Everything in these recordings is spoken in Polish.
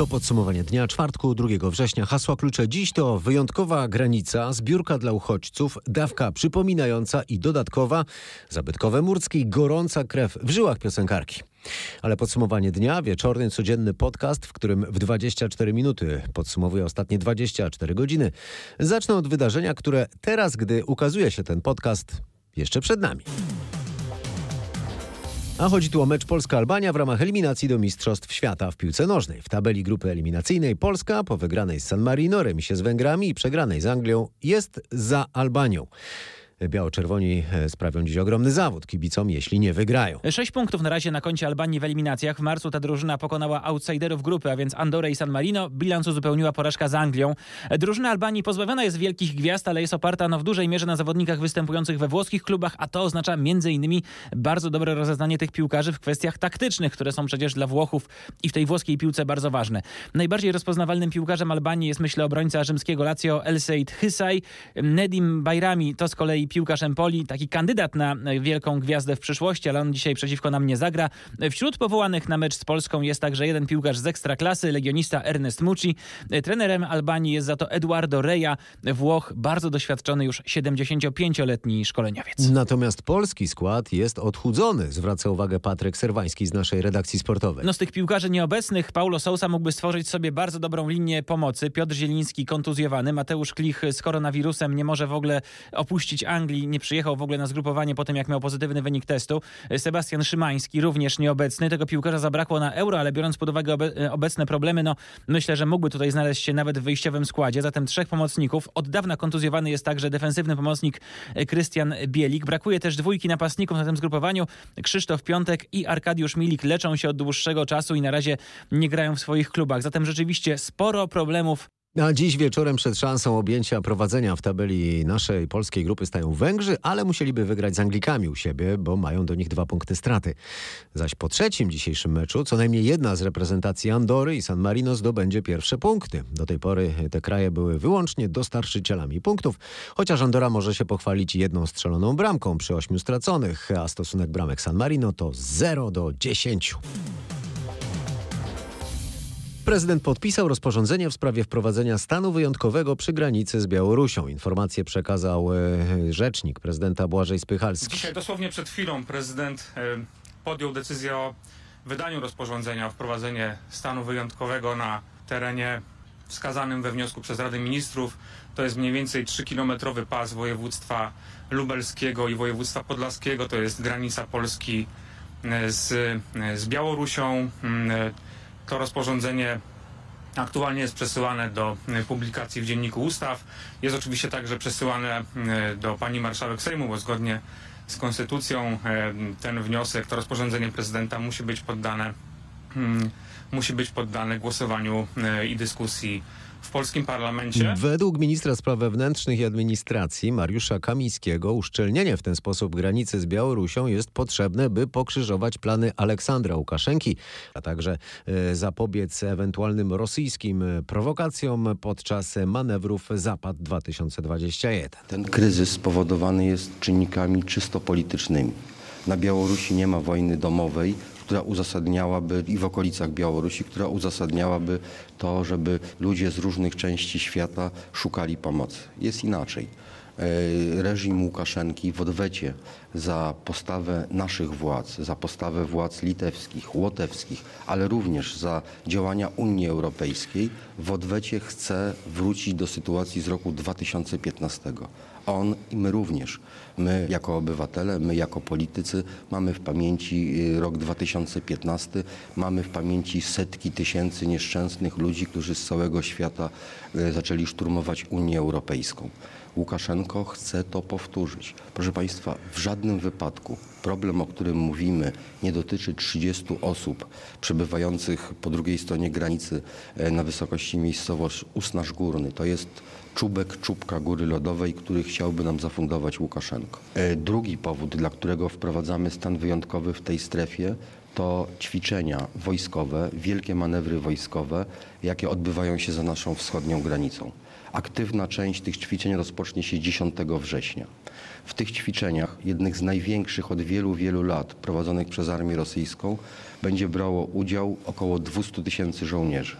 To podsumowanie dnia czwartku 2 września. Hasła klucze dziś to wyjątkowa granica, zbiórka dla uchodźców, dawka przypominająca i dodatkowa, zabytkowe Murcki, gorąca krew w żyłach piosenkarki. Ale podsumowanie dnia, wieczorny, codzienny podcast, w którym w 24 minuty podsumowuję ostatnie 24 godziny. Zacznę od wydarzenia, które teraz, gdy ukazuje się ten podcast, jeszcze przed nami. A chodzi tu o mecz Polska-Albania w ramach eliminacji do Mistrzostw Świata w piłce nożnej. W tabeli grupy eliminacyjnej Polska po wygranej z San Marino, remisie z Węgrami i przegranej z Anglią jest za Albanią. Biało-czerwoni e, sprawią dziś ogromny zawód kibicom, jeśli nie wygrają. Sześć punktów na razie na koncie Albanii w eliminacjach. W marcu ta drużyna pokonała outsiderów grupy, a więc Andorę i San Marino. Bilans uzupełniła porażka z Anglią. Drużyna Albanii pozbawiona jest wielkich gwiazd, ale jest oparta no, w dużej mierze na zawodnikach występujących we włoskich klubach, a to oznacza m.in. bardzo dobre rozeznanie tych piłkarzy w kwestiach taktycznych, które są przecież dla Włochów i w tej włoskiej piłce bardzo ważne. Najbardziej rozpoznawalnym piłkarzem Albanii jest myślę obrońca rzymskiego Lazio El Seid Hysaj. Nedim Bajrami to z kolei piłkarz Empoli, taki kandydat na wielką gwiazdę w przyszłości, ale on dzisiaj przeciwko nam nie zagra. Wśród powołanych na mecz z Polską jest także jeden piłkarz z ekstraklasy, legionista Ernest Mucci. Trenerem Albanii jest za to Eduardo Reja, Włoch, bardzo doświadczony już 75-letni szkoleniowiec. Natomiast polski skład jest odchudzony, zwraca uwagę Patryk Serwański z naszej redakcji sportowej. No z tych piłkarzy nieobecnych Paulo Sousa mógłby stworzyć sobie bardzo dobrą linię pomocy. Piotr Zieliński kontuzjowany, Mateusz Klich z koronawirusem nie może w ogóle opuścić Anglii, nie przyjechał w ogóle na zgrupowanie po tym, jak miał pozytywny wynik testu. Sebastian Szymański również nieobecny. Tego piłkarza zabrakło na euro, ale biorąc pod uwagę obe obecne problemy, no myślę, że mógłby tutaj znaleźć się nawet w wyjściowym składzie. Zatem trzech pomocników. Od dawna kontuzjowany jest także defensywny pomocnik Krystian Bielik. Brakuje też dwójki napastników na tym zgrupowaniu. Krzysztof Piątek i Arkadiusz Milik leczą się od dłuższego czasu i na razie nie grają w swoich klubach. Zatem rzeczywiście sporo problemów a dziś wieczorem przed szansą objęcia prowadzenia w tabeli naszej polskiej grupy stają Węgrzy, ale musieliby wygrać z Anglikami u siebie, bo mają do nich dwa punkty straty. Zaś po trzecim dzisiejszym meczu co najmniej jedna z reprezentacji Andory i San Marino zdobędzie pierwsze punkty. Do tej pory te kraje były wyłącznie dostarczycielami punktów, chociaż Andora może się pochwalić jedną strzeloną bramką przy ośmiu straconych, a stosunek bramek San Marino to 0 do 10. Prezydent podpisał rozporządzenie w sprawie wprowadzenia stanu wyjątkowego przy granicy z Białorusią. Informację przekazał e, rzecznik prezydenta Błażej Spychalski. Dzisiaj dosłownie przed chwilą prezydent e, podjął decyzję o wydaniu rozporządzenia o wprowadzenie stanu wyjątkowego na terenie wskazanym we wniosku przez Radę Ministrów. To jest mniej więcej 3-kilometrowy pas województwa lubelskiego i województwa podlaskiego. To jest granica Polski e, z, z Białorusią. To rozporządzenie aktualnie jest przesyłane do e, publikacji w Dzienniku Ustaw. Jest oczywiście także przesyłane e, do pani marszałek Sejmu, bo zgodnie z konstytucją e, ten wniosek, to rozporządzenie prezydenta musi być poddane, mm, musi być poddane głosowaniu i dyskusji w polskim parlamencie. Według ministra spraw wewnętrznych i administracji Mariusza Kamińskiego uszczelnienie w ten sposób granicy z Białorusią jest potrzebne, by pokrzyżować plany Aleksandra Łukaszenki, a także e, zapobiec ewentualnym rosyjskim prowokacjom podczas manewrów Zapad 2021. Ten kryzys spowodowany jest czynnikami czysto politycznymi. Na Białorusi nie ma wojny domowej, która uzasadniałaby i w okolicach Białorusi, która uzasadniałaby to, żeby ludzie z różnych części świata szukali pomocy. Jest inaczej. E, reżim Łukaszenki w odwecie za postawę naszych władz, za postawę władz litewskich, łotewskich, ale również za działania Unii Europejskiej, w odwecie chce wrócić do sytuacji z roku 2015. On i my również. My jako obywatele, my jako politycy mamy w pamięci y, rok 2015, mamy w pamięci setki tysięcy nieszczęsnych ludzi, którzy z całego świata y, zaczęli szturmować Unię Europejską. Łukaszenko chce to powtórzyć. Proszę Państwa, w żadnym wypadku problem, o którym mówimy, nie dotyczy 30 osób przebywających po drugiej stronie granicy e, na wysokości miejscowość Usnaż Górny. To jest czubek czubka góry lodowej, który chciałby nam zafundować Łukaszenko. E, drugi powód, dla którego wprowadzamy stan wyjątkowy w tej strefie, to ćwiczenia wojskowe, wielkie manewry wojskowe, jakie odbywają się za naszą wschodnią granicą. Aktywna część tych ćwiczeń rozpocznie się 10 września. W tych ćwiczeniach, jednych z największych od wielu, wielu lat prowadzonych przez armię rosyjską, będzie brało udział około 200 tysięcy żołnierzy.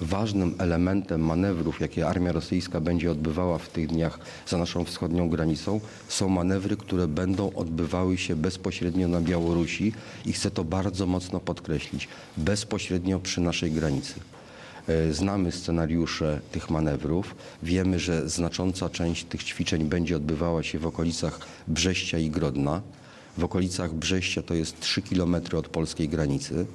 ważnym elementem manewrów, jakie armia rosyjska będzie odbywała w tych dniach za naszą wschodnią granicą, są manewry, które będą odbywały się bezpośrednio na Białorusi i chcę to bardzo mocno podkreślić, bezpośrednio przy naszej granicy. E, Znamy scenariusze tych manewrów. Wiemy, że znacząca część tych ćwiczeń będzie odbywała się w okolicach Brześcia i Grodna. W okolicach Brześcia to jest 3 km od polskiej granicy.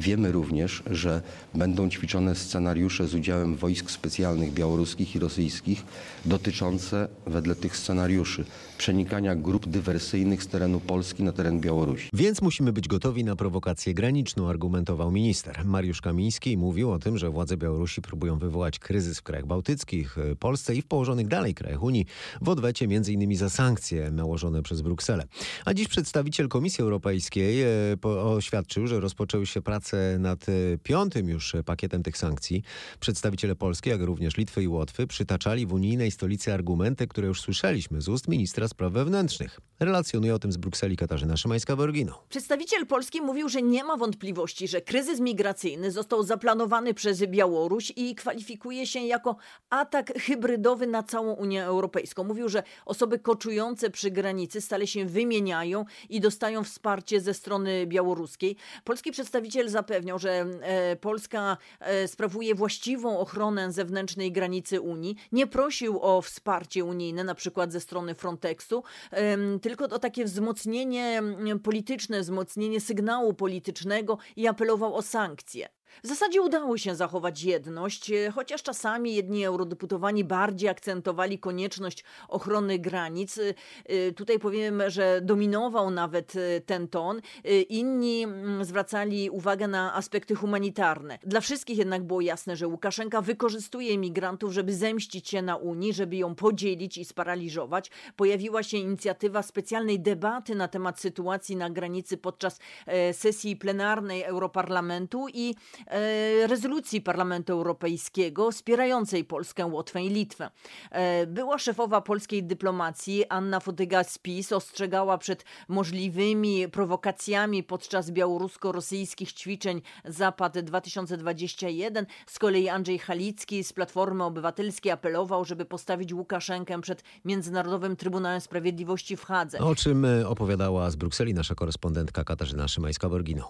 Wiemy również, że będą ćwiczone scenariusze z udziałem wojsk specjalnych białoruskich i rosyjskich dotyczące, wedle tych scenariuszy, przenikania grup dywersyjnych z terenu Polski na teren Białorusi. Więc musimy być gotowi na prowokację graniczną, argumentował minister. Mariusz Kamiński mówił o tym, że władze Białorusi próbują wywołać kryzys w krajach bałtyckich, y, Polsce i w położonych dalej krajach Unii w odwecie m.in. za sankcje nałożone przez Brukselę. A dziś przedstawiciel Komisji Europejskiej y, oświadczył, że rozpoczęły się prace nad y, piątym już pakietem tych sankcji. Przedstawiciele Polski, jak również Litwy i Łotwy przytaczali w unijnej stolicy argumenty, które już słyszeliśmy z ust ministra spraw wewnętrznych. Relacjonuje o tym z Brukseli Katarzyna Szymańska-Borgino. Przedstawiciel Polski mówił, że nie ma wątpliwości, że kryzys migracyjny został zaplanowany przez Białoruś i kwalifikuje się jako atak hybrydowy na całą Unię Europejską. Mówił, że osoby koczujące przy granicy stale się wymieniają i dostają wsparcie ze strony białoruskiej. Polski przedstawiciel zapewniał, że e, Polska e, sprawuje właściwą ochronę zewnętrznej granicy Unii. Nie prosił o wsparcie unijne, na przykład ze strony Frontexu, em, tylko o takie wzmocnienie mm, polityczne, wzmocnienie sygnału politycznego i apelował o sankcje. W zasadzie udało się zachować jedność, e, chociaż czasami jedni eurodeputowani bardziej akcentowali konieczność ochrony granic. E, e, Tutaj powiem, że dominował nawet ten ton. Inni mm, zwracali uwagę na aspekty humanitarne. Dla wszystkich jednak było jasne, że Łukaszenka wykorzystuje imigrantów, żeby zemścić się na Unii, żeby ją podzielić i sparaliżować. Pojawiła się inicjatywa specjalnej debaty na temat sytuacji na granicy podczas sesji plenarnej Europarlamentu i rezolucji Parlamentu Europejskiego wspierającej Polskę, Łotwę i Litwę. E, Była szefowa polskiej dyplomacji Anna Fotyga z PiS ostrzegała przed możliwymi prowokacjami podczas białorusko-rosyjskich ćwiczeń Zapad 2021. Z kolei Andrzej Halicki z Platformy Obywatelskiej apelował, żeby postawić Łukaszenkę przed Międzynarodowym Trybunałem Sprawiedliwości w Hadze. O czym e, opowiadała z Brukseli nasza korespondentka Katarzyna Szymańska-Borgino.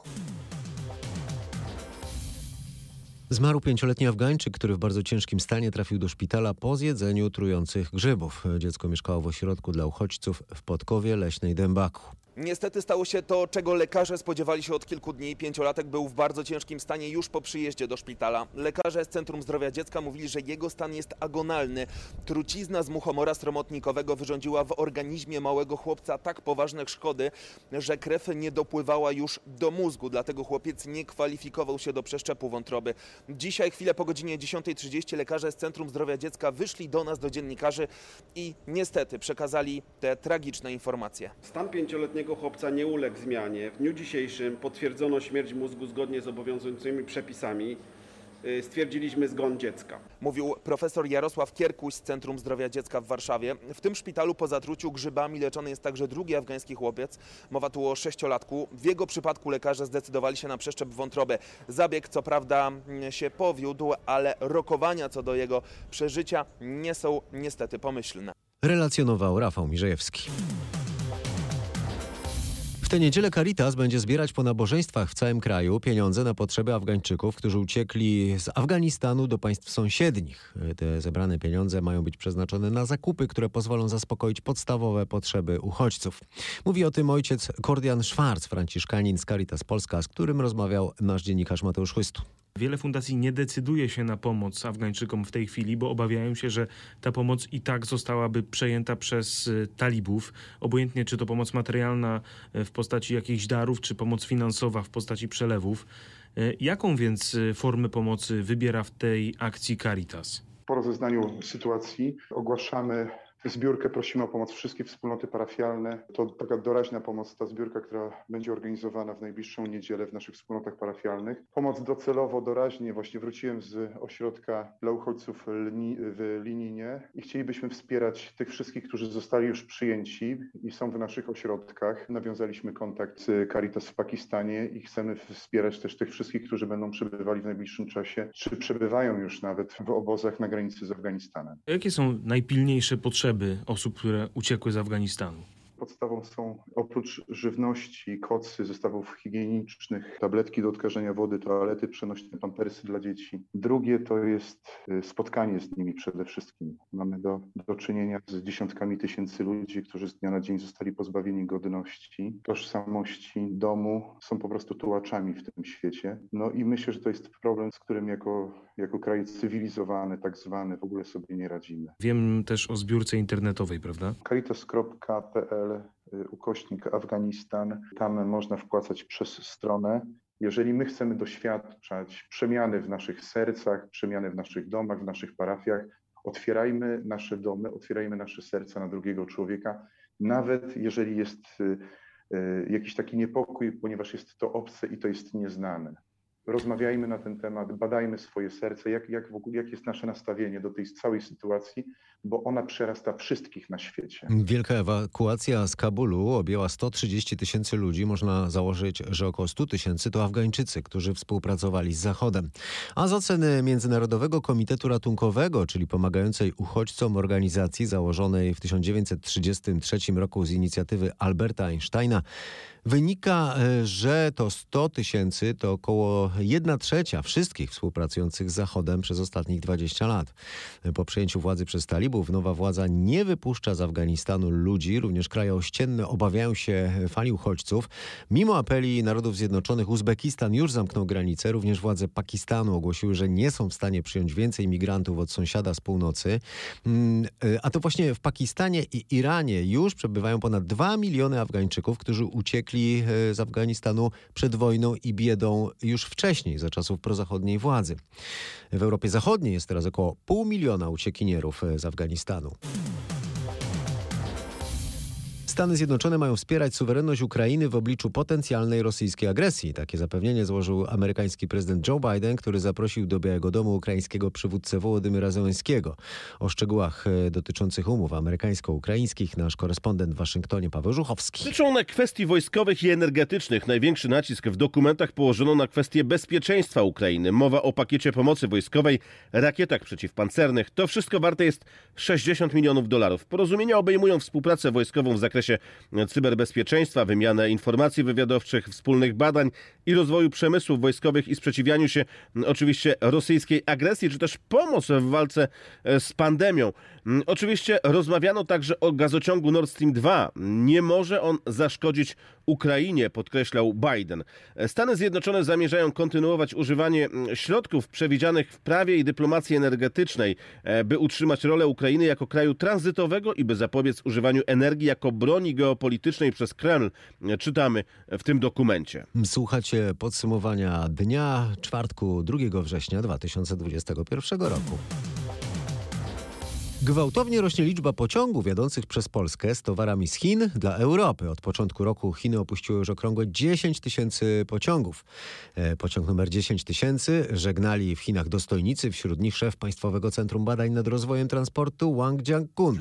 Zmarł pięcioletni Afgańczyk, który w bardzo ciężkim stanie trafił do szpitala po zjedzeniu trujących grzybów. Dziecko mieszkało w ośrodku dla uchodźców w Podkowie Leśnej Dębaku. Niestety stało się to, czego lekarze spodziewali się od kilku dni. Pięciolatek był w bardzo ciężkim stanie już po przyjeździe do szpitala. Lekarze z Centrum Zdrowia Dziecka mówili, że jego stan jest agonalny. Trucizna z muchomora sromotnikowego wyrządziła w organizmie małego chłopca tak poważne szkody, że krew nie dopływała już do mózgu. Dlatego chłopiec nie kwalifikował się do przeszczepu wątroby. Dzisiaj, chwilę po godzinie 10.30 lekarze z Centrum Zdrowia Dziecka wyszli do nas, do dziennikarzy i niestety przekazali te tragiczne informacje. Stan pięcioletniego chłopca nie uległ zmianie. W dniu dzisiejszym potwierdzono śmierć mózgu zgodnie z obowiązującymi przepisami. Y, Stwierdziliśmy zgon dziecka. Mówił profesor Jarosław Kierkuś z Centrum Zdrowia Dziecka w Warszawie. W tym szpitalu po zatruciu grzybami leczony jest także drugi afgański chłopiec. Mowa tu o sześciolatku. W jego przypadku lekarze zdecydowali się na przeszczep wątroby. Zabieg co prawda mm, się powiódł, ale rokowania co do jego przeżycia nie są niestety pomyślne. Relacjonował Rafał Mirzejewski. Tę niedzielę Caritas będzie zbierać po nabożeństwach w całym kraju pieniądze na potrzeby Afgańczyków, którzy uciekli z Afganistanu do państw sąsiednich. Te zebrane pieniądze mają być przeznaczone na zakupy, które pozwolą zaspokoić podstawowe potrzeby uchodźców. Mówi o tym ojciec Kordian Szwarc, franciszkanin z Caritas Polska, z którym rozmawiał nasz dziennikarz Mateusz Chwystu. Wiele fundacji nie decyduje się na pomoc Afgańczykom w tej chwili, bo obawiają się, że ta pomoc i tak zostałaby przejęta przez y, talibów. Obojętnie czy to pomoc materialna y, w postaci jakichś darów, czy pomoc finansowa w postaci przelewów. Y, Jaką więc formę pomocy wybiera w tej akcji Caritas? Po rozeznaniu sytuacji ogłaszamy zbiórkę. Prosimy o pomoc wszystkie wspólnoty parafialne. To taka doraźna pomoc, ta zbiórka, która będzie organizowana w najbliższą niedzielę w naszych wspólnotach parafialnych. Pomoc docelowo, doraźnie. Właśnie wróciłem z ośrodka dla uchodźców w Lininie i chcielibyśmy wspierać tych wszystkich, którzy zostali już przyjęci i są w naszych ośrodkach. Nawiązaliśmy kontakt z Caritas w Pakistanie i chcemy wspierać też tych wszystkich, którzy będą przebywali w najbliższym czasie, czy przebywają już nawet w obozach na granicy z Afganistanem. Jakie są najpilniejsze potrzeby osób, które uciekły z Afganistanu? Podstawą są oprócz żywności, kocy, zestawów higienicznych, tabletki do odkażenia wody, toalety przenośne, pampersy dla dzieci. Drugie to jest y, spotkanie z nimi przede wszystkim. Mamy do, do czynienia z dziesiątkami tysięcy ludzi, którzy z dnia na dzień zostali pozbawieni godności, tożsamości, domu, są po prostu tułaczami w tym świecie. No i myślę, że to jest problem, z którym jako, jako kraj cywilizowany, tak zwany, w ogóle sobie nie radzimy. Wiem też o zbiórce internetowej, prawda? Caritas.pl Y, ukośnik Afganistan. Tam można wpłacać przez stronę. Jeżeli my chcemy doświadczać przemiany w naszych sercach, przemiany w naszych domach, w naszych parafiach, otwierajmy nasze domy, otwierajmy nasze serca na drugiego człowieka, nawet jeżeli jest y, y, jakiś taki niepokój, ponieważ jest to obce i to jest nieznane. Rozmawiajmy na ten temat, badajmy swoje serce, jak, jak, ogóle, jak jest nasze nastawienie do tej całej sytuacji, bo ona przerasta wszystkich na świecie. Wielka ewakuacja z Kabulu objęła 130 tysięcy ludzi. Można założyć, że około 100 tysięcy to Afgańczycy, którzy współpracowali z Zachodem. A z oceny Międzynarodowego Komitetu Ratunkowego, czyli pomagającej uchodźcom organizacji założonej w 1933 roku z inicjatywy Alberta Einsteina, wynika, e, że to 100 tysięcy to około 1 trzecia wszystkich współpracujących z Zachodem przez ostatnich 20 lat. Po przejęciu władzy przez talibów nowa władza nie wypuszcza z Afganistanu ludzi. Również kraje ościenne obawiają się fali uchodźców. Mimo apeli Narodów Zjednoczonych Uzbekistan już zamknął granice. Również władze Pakistanu ogłosiły, że nie są w stanie przyjąć więcej migrantów od sąsiada z północy. Mm, a to właśnie w Pakistanie i Iranie już przebywają ponad 2 miliony Afgańczyków, którzy uciekli y, z Afganistanu przed wojną i biedą już wcześniej, za czasów prozachodniej władzy. W Europie Zachodniej jest teraz około pół miliona uciekinierów y, z Afganistanu. Stany Zjednoczone mają wspierać suwerenność Ukrainy w obliczu potencjalnej rosyjskiej agresji. Takie zapewnienie złożył amerykański prezydent Joe Biden, który zaprosił do Białego Domu ukraińskiego przywódcę Wołodymyra Zełenskiego. O szczegółach e, dotyczących umów amerykańsko-ukraińskich nasz korespondent w Waszyngtonie Paweł Żuchowski. Dotyczą one kwestii wojskowych i energetycznych. Największy nacisk w dokumentach położono na kwestię bezpieczeństwa Ukrainy. Mowa o pakiecie pomocy wojskowej, rakietach przeciwpancernych. To wszystko warte jest 60 milionów dolarów. Porozumienia obejmują współpracę wojskową w zakresie zakresie cyberbezpieczeństwa, wymianę informacji wywiadowczych, wspólnych badań i rozwoju przemysłów wojskowych i sprzeciwianiu się oczywiście rosyjskiej agresji, czy też pomoc w walce e, z pandemią. Oczywiście rozmawiano także o gazociągu Nord Stream 2. Nie może on zaszkodzić Ukrainie, podkreślał Biden. Stany Zjednoczone zamierzają kontynuować używanie środków przewidzianych w prawie i dyplomacji energetycznej, e, by utrzymać rolę Ukrainy jako kraju tranzytowego i by zapobiec używaniu energii jako broni geopolitycznej przez Kreml, czytamy w tym dokumencie. Słuchacie podsumowania dnia czwartku 2 września 2021 roku. Gwałtownie rośnie liczba pociągów jadących przez Polskę z towarami z Chin dla Europy. Od początku roku Chiny opuściły już okrągłe 10 tysięcy pociągów. E, pociąg numer 10 tysięcy żegnali w Chinach dostojnicy, wśród nich szef Państwowego Centrum Badań nad Rozwojem Transportu Wang Jiankun.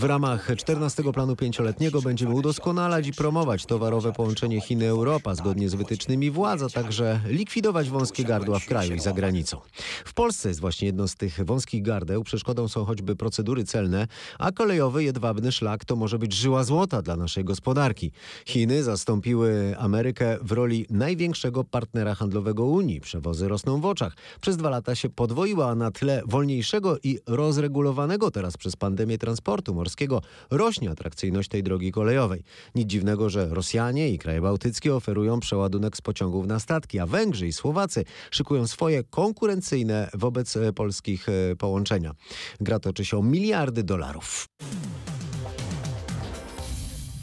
W ramach 14 planu pięcioletniego będziemy udoskonalać i promować towarowe połączenie Chiny-Europa zgodnie z wytycznymi władz, a także likwidować wąskie gardła w kraju i za granicą. W Polsce jest właśnie jedno z tych wąskich polskich gardeł. Przeszkodą są choćby procedury celne, a kolejowy jedwabny szlak to może być żyła złota dla naszej gospodarki. Chiny zastąpiły Amerykę w roli największego partnera handlowego Unii. Przewozy rosną w oczach. Przez dwa lata się podwoiła, na tle wolniejszego i rozregulowanego teraz przez pandemię transportu morskiego rośnie atrakcyjność tej drogi kolejowej. Nic dziwnego, że Rosjanie i kraje bałtyckie oferują przeładunek z pociągów na statki, a Węgrzy i Słowacy szykują swoje konkurencyjne wobec polskich połączenia. Gra toczy się o miliardy dolarów.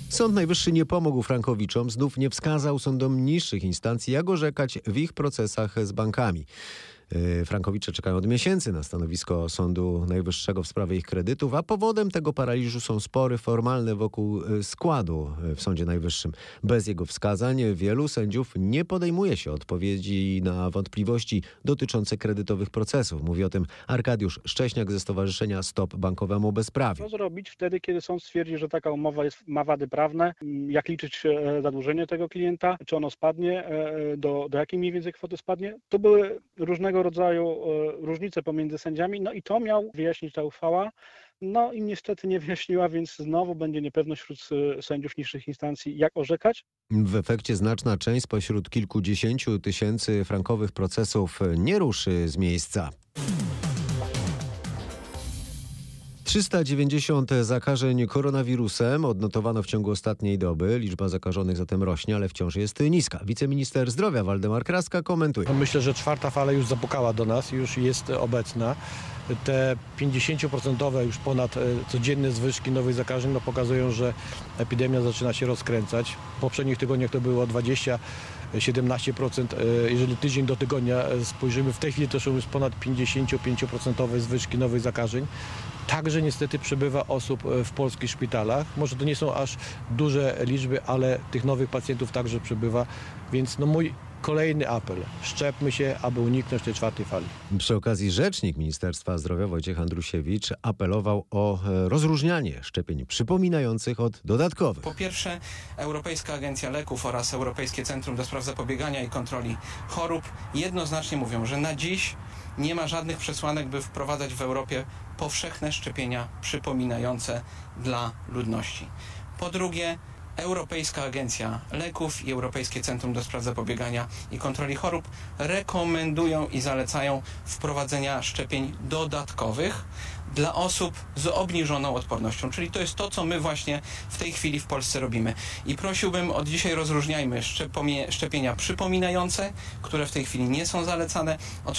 Sąd Najwyższy nie pomógł Frankowiczom, znów nie wskazał sądom niższych instancji, jak orzekać w ich procesach z bankami. Y, Frankowicze czekają od miesięcy na stanowisko Sądu Najwyższego w sprawie ich kredytów, a powodem tego paraliżu są spory formalne wokół y, składu y, w Sądzie Najwyższym. Bez jego wskazań wielu sędziów nie podejmuje się odpowiedzi na wątpliwości dotyczące kredytowych procesów. Mówi o tym Arkadiusz Szcześniak ze Stowarzyszenia Stop Bankowemu Bezprawiu. Co zrobić wtedy, kiedy sąd stwierdzi, że taka umowa jest, ma wady prawne? Jak liczyć e, zadłużenie tego klienta? Czy ono spadnie? e, Do, do jakiej mniej więcej kwoty spadnie? To były różnego rodzaju e, różnice pomiędzy sędziami, no i to miał wyjaśnić ta uchwała. No i niestety nie wyjaśniła, więc znowu będzie niepewność wśród e, sędziów niższych instancji, jak orzekać. W efekcie znaczna część spośród kilkudziesięciu tysięcy frankowych procesów nie ruszy z miejsca. 390 zakażeń koronawirusem odnotowano w ciągu ostatniej doby. Liczba zakażonych zatem rośnie, ale wciąż jest niska. Wiceminister zdrowia Waldemar Kraska komentuje. No Myślę, że czwarta fala już zapukała do nas, już jest obecna. Te 50% już ponad e, codzienne zwyżki nowych zakażeń no, pokazują, że epidemia zaczyna się rozkręcać. W poprzednich tygodniach to było 20, 17%. E, Jeżeli tydzień do tygodnia e, spojrzymy, w tej chwili to są już ponad 55% zwyżki nowych zakażeń. Także niestety przybywa osób e, w polskich szpitalach. Może to nie są aż duże liczby, ale tych nowych pacjentów także przybywa. Więc no mój kolejny apel. Szczepmy się, aby uniknąć tej czwartej fali. Przy okazji rzecznik Ministerstwa Zdrowia Wojciech Andrusiewicz apelował o e, rozróżnianie szczepień przypominających od dodatkowych. Po pierwsze, Europejska Agencja Leków oraz Europejskie Centrum do Spraw Zapobiegania i Kontroli Chorób jednoznacznie mówią, że na dziś nie ma żadnych przesłanek, by wprowadzać w Europie powszechne szczepienia przypominające dla ludności. Po drugie, Europejska Agencja Leków i Europejskie Centrum do Spraw Zapobiegania i Kontroli Chorób rekomendują i zalecają wprowadzenia szczepień dodatkowych dla osób z obniżoną odpornością. Czyli to jest to, co my właśnie w tej chwili w Polsce robimy. I prosiłbym od dzisiaj rozróżniajmy szczepienia przypominające, które w tej chwili nie są zalecane, od